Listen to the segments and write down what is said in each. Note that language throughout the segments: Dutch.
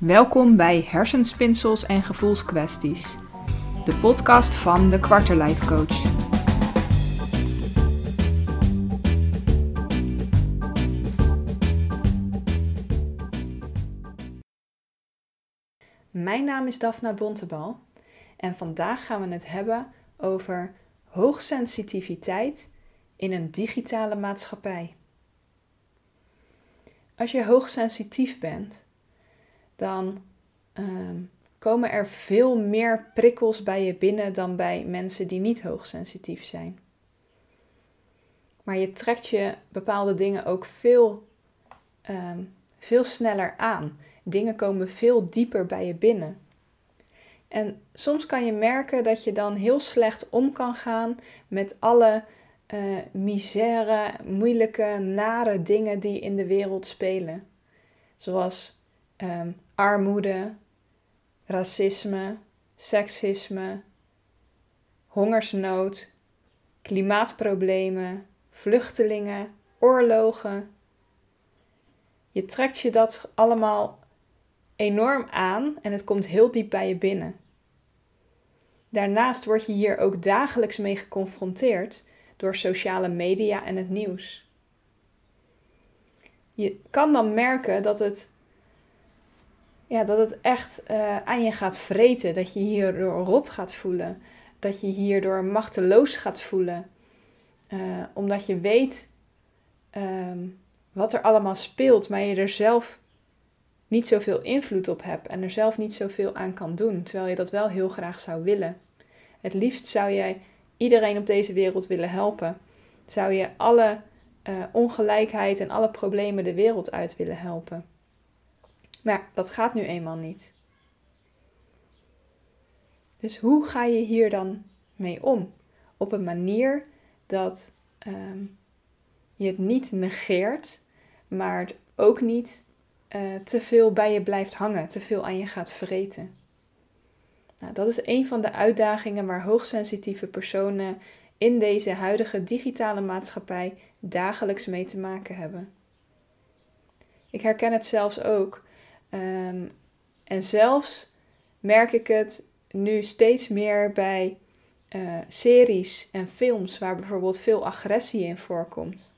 Welkom bij Hersenspinsels en Gevoelskwesties, de podcast van de Quarterlife Coach. Mijn naam is Daphna Bontebal en vandaag gaan we het hebben over hoogsensitiviteit in een digitale maatschappij. Als je hoogsensitief bent, dan ehm, komen er veel meer prikkels bij je binnen dan bij mensen die niet hoogsensitief zijn. Maar je trekt je bepaalde dingen ook veel, ehm, veel sneller aan. Dingen komen veel dieper bij je binnen. En soms kan je merken dat je dan heel slecht om kan gaan met alle uh, misère, moeilijke, nare dingen die in de wereld spelen. Zoals um, armoede, racisme, seksisme, hongersnood, klimaatproblemen, vluchtelingen, oorlogen. Je trekt je dat allemaal enorm aan en het komt heel diep bij je binnen. Daarnaast word je hier ook dagelijks mee geconfronteerd door sociale media en het nieuws. Je kan dan merken dat het, ja, dat het echt uh, aan je gaat vreten. Dat je hierdoor rot gaat voelen. Dat je hierdoor machteloos gaat voelen. Uh, omdat je weet um, wat er allemaal speelt, maar je er zelf niet zoveel invloed op hebt en er zelf niet zoveel aan kan doen, terwijl je dat wel heel graag zou willen. Het liefst zou jij iedereen op deze wereld willen helpen. Zou je alle uh, ongelijkheid en alle problemen de wereld uit willen helpen. Maar dat gaat nu eenmaal niet. Dus hoe ga je hier dan mee om? Op een manier dat um, je het niet negeert, maar het ook niet uh, te veel bij je blijft hangen, te veel aan je gaat vreten. Nou, dat is een van de uitdagingen waar hoogsensitieve personen in deze huidige digitale maatschappij dagelijks mee te maken hebben. Ik herken het zelfs ook. Um, en zelfs merk ik het nu steeds meer bij uh, series en films waar bijvoorbeeld veel agressie in voorkomt.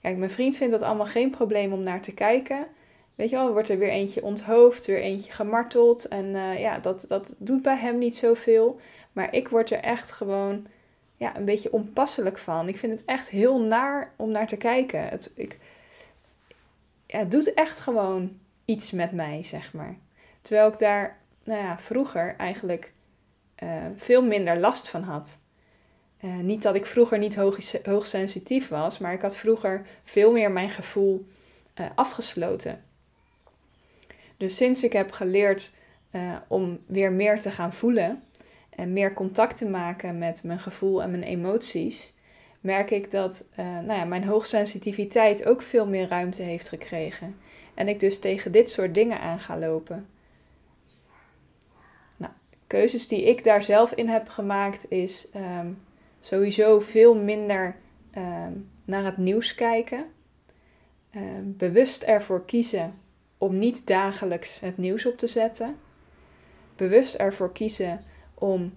Kijk, mijn vriend vindt dat allemaal geen probleem om naar te kijken. Weet je wel, wordt er weer eentje onthoofd, weer eentje gemarteld. En uh, ja, dat, dat doet bij hem niet zoveel. Maar ik word er echt gewoon ja, een beetje onpasselijk van. Ik vind het echt heel naar om naar te kijken. Het, ik, ja, het doet echt gewoon iets met mij, zeg maar. Terwijl ik daar nou ja, vroeger eigenlijk uh, veel minder last van had. Uh, niet dat ik vroeger niet hoog, hoogsensitief was, maar ik had vroeger veel meer mijn gevoel uh, afgesloten. Dus sinds ik heb geleerd om weer meer te gaan voelen en meer contact te maken met mijn gevoel en mijn emoties, merk ik dat uh, nou ja, mijn hoogsensitiviteit ook veel meer ruimte heeft gekregen. En ik dus tegen dit soort dingen aan ga lopen. Nou, keuzes die ik daar zelf in heb gemaakt is um, sowieso veel minder um, naar het nieuws kijken. Um, bewust ervoor kiezen om niet dagelijks het nieuws op te zetten. Bewust ervoor kiezen om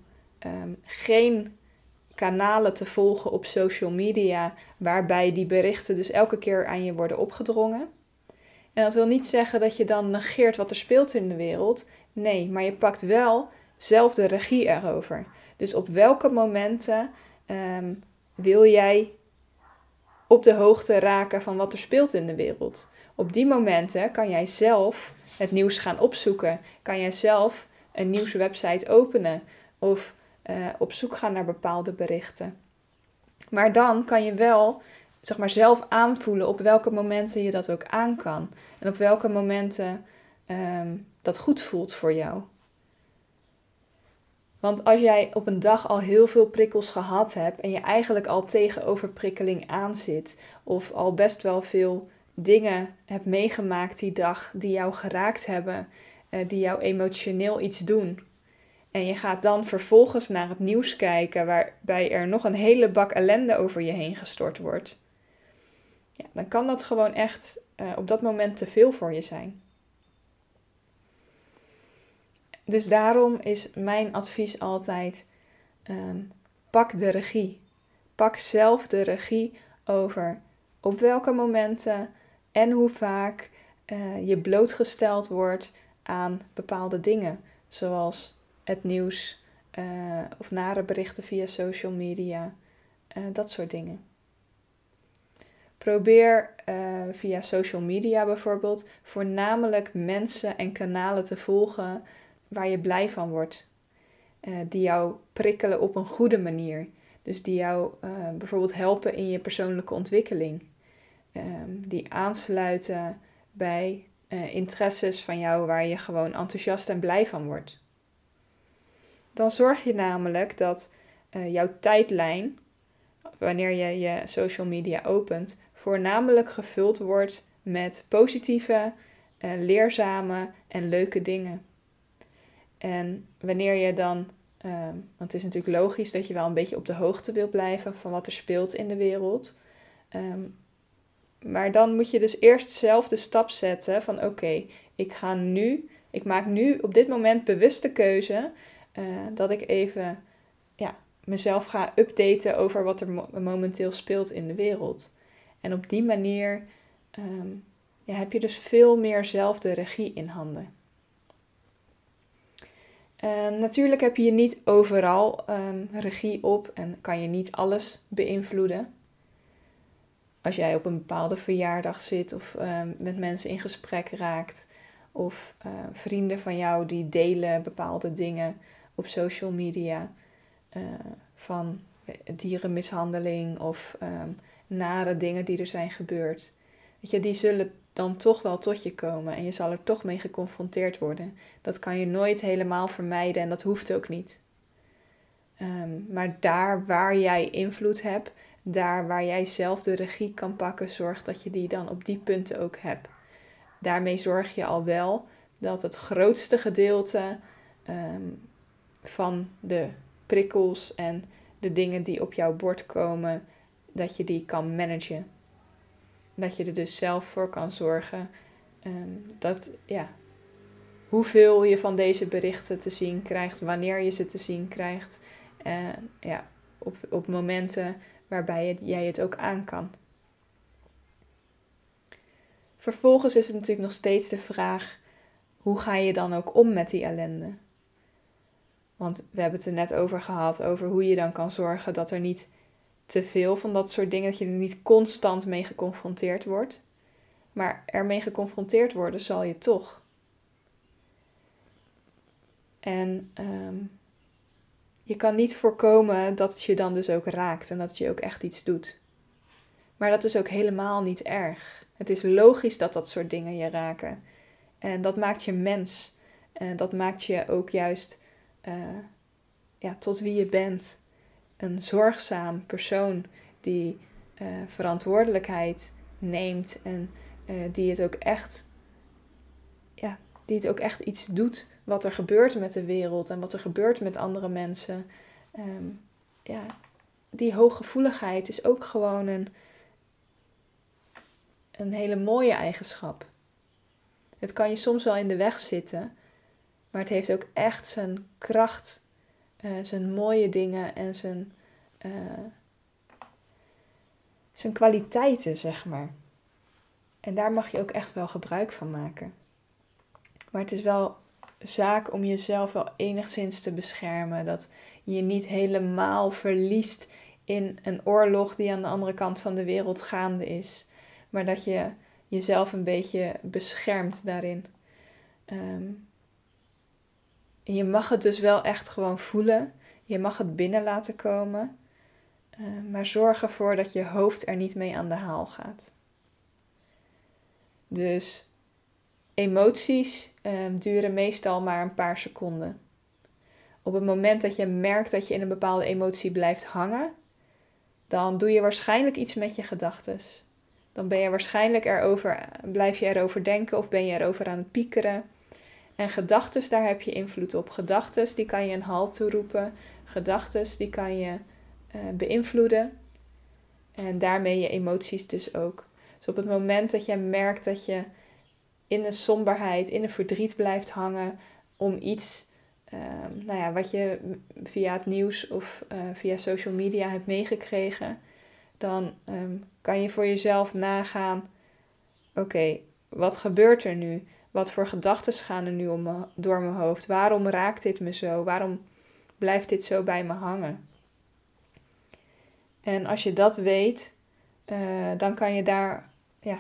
geen kanalen te volgen op social media waarbij die berichten dus elke keer aan je worden opgedrongen. En dat wil niet zeggen dat je dan negeert wat er speelt in de wereld. Nee, maar je pakt wel zelf de regie erover. Dus op welke momenten um, wil jij op de hoogte raken van wat er speelt in de wereld? Op die momenten kan jij zelf het nieuws gaan opzoeken. Kan jij zelf een nieuwswebsite openen of uh, op zoek gaan naar bepaalde berichten. Maar dan kan je wel zeg maar, zelf aanvoelen op welke momenten je dat ook aan kan. En op welke momenten um, dat goed voelt voor jou. Want als jij op een dag al heel veel prikkels gehad hebt en je eigenlijk al tegen overprikkeling aanzit, of al best wel veel dingen hebt meegemaakt die dag die jou geraakt hebben, uh, die jou emotioneel iets doen. En je gaat dan vervolgens naar het nieuws kijken, waarbij er nog een hele bak ellende over je heen gestort wordt. Ja, dan kan dat gewoon echt uh, op dat moment te veel voor je zijn. dus daarom is mijn advies altijd: ehm, pak de regie. Pak zelf de regie over op welke momenten en hoe vaak uh, je blootgesteld wordt aan bepaalde dingen, zoals het nieuws uh, of nare berichten via social media, uh, dat soort dingen. Probeer via social media bijvoorbeeld voornamelijk mensen en kanalen te volgen waar je blij van wordt. die jou prikkelen op een goede manier. Dus die jou bijvoorbeeld helpen in je persoonlijke ontwikkeling. Ehm, die aansluiten bij interesses van jou waar je gewoon enthousiast en blij van wordt. Dan zorg je namelijk dat uh, jouw tijdlijn, wanneer je je social media opent, voornamelijk gevuld wordt met positieve, uh, leerzame en leuke dingen. En wanneer je dan, ehm, want het is natuurlijk logisch dat je wel een beetje op de hoogte wil blijven van wat er speelt in de wereld. Um, maar dan moet je dus eerst zelf de stap zetten van oké, ik ga nu, ik maak nu op dit moment bewuste keuze uh, dat ik even ja, mezelf ga updaten over wat er momenteel speelt in de wereld. En op die manier um, ja, heb je dus veel meer zelf de regie in handen. Uh, natuurlijk heb je niet overal um, regie op en kan je niet alles beïnvloeden als jij op een bepaalde verjaardag zit of ehm, met mensen in gesprek raakt. Of vrienden van jou die delen bepaalde dingen op social media. Uh, van dierenmishandeling of um, nare dingen die er zijn gebeurd. Weet je, die zullen dan toch wel tot je komen en je zal er toch mee geconfronteerd worden. Dat kan je nooit helemaal vermijden en dat hoeft ook niet. Um, maar daar waar jij invloed hebt, daar waar jij zelf de regie kan pakken, zorg dat je die dan op die punten ook hebt. Daarmee zorg je al wel dat het grootste gedeelte ehm, van de prikkels en de dingen die op jouw bord komen, dat je die kan managen. Dat je er dus zelf voor kan zorgen ehm, dat, ja, hoeveel je van deze berichten te zien krijgt, wanneer je ze te zien krijgt. En ja, op, op momenten waarbij jij het ook aan kan. Vervolgens is het natuurlijk nog steeds de vraag: hoe ga je dan ook om met die ellende? Want we hebben het er net over gehad, over hoe je dan kan zorgen dat er niet te veel van dat soort dingen, dat je er niet constant mee geconfronteerd wordt. Maar ermee geconfronteerd worden zal je toch. En um, je kan niet voorkomen dat het je dan dus ook raakt en dat je ook echt iets doet. Maar dat is ook helemaal niet erg. Het is logisch dat dat soort dingen je raken. En dat maakt je mens. En dat maakt je ook juist uh, ja, tot wie je bent. Een zorgzaam persoon die uh, verantwoordelijkheid neemt en uh, die het ook echt ja, die het ook echt iets doet wat er gebeurt met de wereld en wat er gebeurt met andere mensen. Um, ja, die hooggevoeligheid is ook gewoon een, een hele mooie eigenschap. Het kan je soms wel in de weg zitten, maar het heeft ook echt zijn kracht, uh, zijn mooie dingen en zijn, uh, zijn kwaliteiten, zeg maar. En daar mag je ook echt wel gebruik van maken. Maar het is wel zaak om jezelf wel enigszins te beschermen. Dat je je niet helemaal verliest in een oorlog die aan de andere kant van de wereld gaande is. Maar dat je jezelf een beetje beschermt daarin. Um, je mag het dus wel echt gewoon voelen. Je mag het binnen laten komen. Uh, maar zorg ervoor dat je hoofd er niet mee aan de haal gaat. Dus Emoties um, duren meestal maar een paar seconden. Op het moment dat je merkt dat je in een bepaalde emotie blijft hangen, dan doe je waarschijnlijk iets met je gedachten. Dan ben je waarschijnlijk erover, blijf je erover denken of ben je erover aan het piekeren. En gedachten, daar heb je invloed op. Gedachten, die kan je een halt toeroepen. Gedachten, die kan je uh, beïnvloeden. En daarmee je emoties dus ook. Dus op het moment dat je merkt dat je in de somberheid, in de verdriet blijft hangen om iets ehm, nou ja, wat je via het nieuws of uh, via social media hebt meegekregen, dan ehm, kan je voor jezelf nagaan: oké, wat gebeurt er nu? Wat voor gedachten gaan er nu om door mijn hoofd? Waarom raakt dit me zo? Waarom blijft dit zo bij me hangen? En als je dat weet, uh, dan kan je daar ja,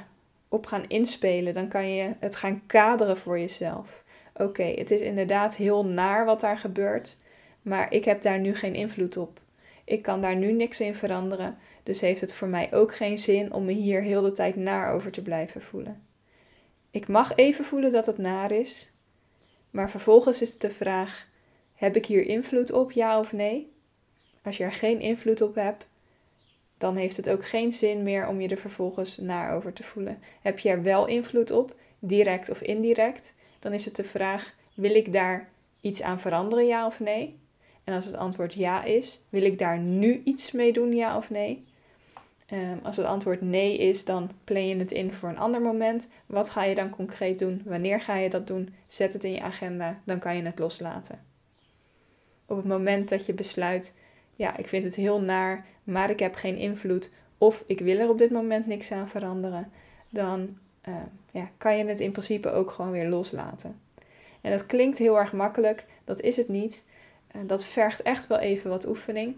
op gaan inspelen. Dan kan je het gaan kaderen voor jezelf. Oké, het is inderdaad heel naar wat daar gebeurt, maar ik heb daar nu geen invloed op. Ik kan daar nu niks in veranderen, dus heeft het voor mij ook geen zin om me hier heel de tijd naar over te blijven voelen. Ik mag even voelen dat het naar is, maar vervolgens is het de vraag: heb ik hier invloed op, ja of nee? Als je er geen invloed op hebt, dan heeft het ook geen zin meer om je er vervolgens naar over te voelen. Heb je er wel invloed op, direct of indirect, dan is het de vraag: wil ik daar iets aan veranderen, ja of nee? En als het antwoord ja is, wil ik daar nu iets mee doen, ja of nee? Ehm, als het antwoord nee is, dan plan je het in voor een ander moment. Wat ga je dan concreet doen? Wanneer ga je dat doen? Zet het in je agenda, dan kan je het loslaten. Op het moment dat je besluit, ja, ik vind het heel naar, maar ik heb geen invloed of ik wil er op dit moment niks aan veranderen, dan uh, ja, kan je het in principe ook gewoon weer loslaten. En dat klinkt heel erg makkelijk, dat is het niet. Dat vergt echt wel even wat oefening.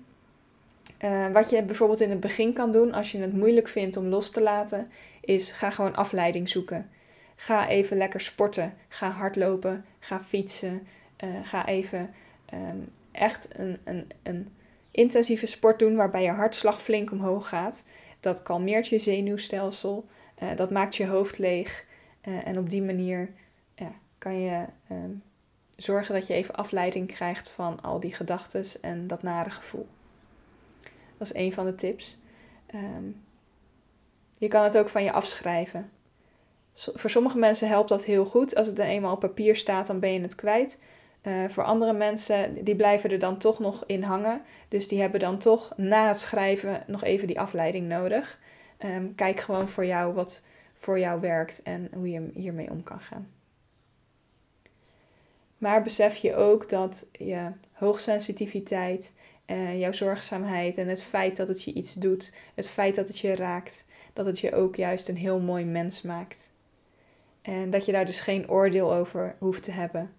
Uh, wat je bijvoorbeeld in het begin kan doen als je het moeilijk vindt om los te laten, is ga gewoon afleiding zoeken. Ga even lekker sporten. Ga hardlopen. Ga fietsen. ga even um, echt een, een, een intensieve sport doen waarbij je hartslag flink omhoog gaat. Dat kalmeert je zenuwstelsel, uh, dat maakt je hoofd leeg en op die manier ja, kan je uh, zorgen dat je even afleiding krijgt van al die gedachten en dat nare gevoel. Dat is een van de tips. Um, je kan het ook van je afschrijven. Voor sommige mensen helpt dat heel goed. Als het dan eenmaal op papier staat, dan ben je het kwijt. Uh, voor andere mensen, die blijven er dan toch nog in hangen. Dus die hebben dan toch na het schrijven nog even die afleiding nodig. Um, kijk gewoon voor jou wat voor jou werkt en hoe je hiermee om kan gaan. Maar besef je ook dat je hoogsensitiviteit, uh, jouw zorgzaamheid en het feit dat het je iets doet, het feit dat het je raakt, dat het je ook juist een heel mooi mens maakt. En dat je daar dus geen oordeel over hoeft te hebben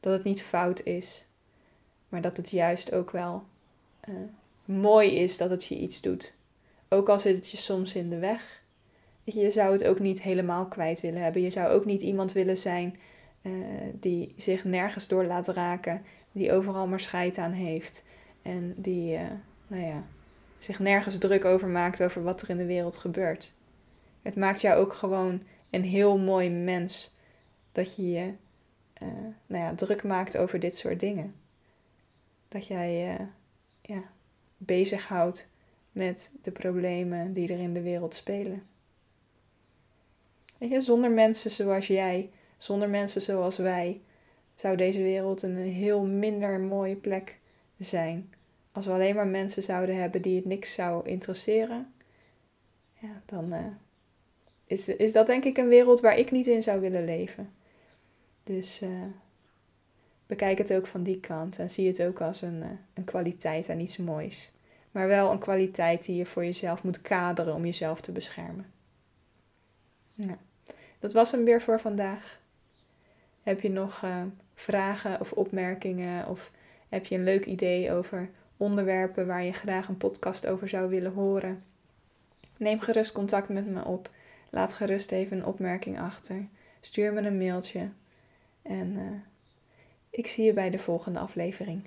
dat het niet fout is, maar dat het juist ook wel uh, mooi is dat het je iets doet. Ook al zit het je soms in de weg. Je, zou het ook niet helemaal kwijt willen hebben. Je zou ook niet iemand willen zijn uh, die zich nergens door laat raken, die overal maar scheid aan heeft en die, uh, nou ja, zich nergens druk over maakt over wat er in de wereld gebeurt. Het maakt jou ook gewoon een heel mooi mens dat je je uh, nou ja, druk maakt over dit soort dingen. Dat jij uh, ja, bezighoudt met de problemen die er in de wereld spelen. Weet je, zonder mensen zoals jij, zonder mensen zoals wij, zou deze wereld een heel minder mooie plek zijn. Als we alleen maar mensen zouden hebben die het niks zou interesseren, ja, dan uh, is, is dat denk ik een wereld waar ik niet in zou willen leven. Dus uh, bekijk het ook van die kant en zie het ook als een, uh, een kwaliteit en iets moois. Maar wel een kwaliteit die je voor jezelf moet kaderen om jezelf te beschermen. Nou, dat was hem weer voor vandaag. Heb je nog vragen of opmerkingen of heb je een leuk idee over onderwerpen waar je graag een podcast over zou willen horen? Neem gerust contact met me op. Laat gerust even een opmerking achter. Stuur me een mailtje. En uh, ik zie je bij de volgende aflevering.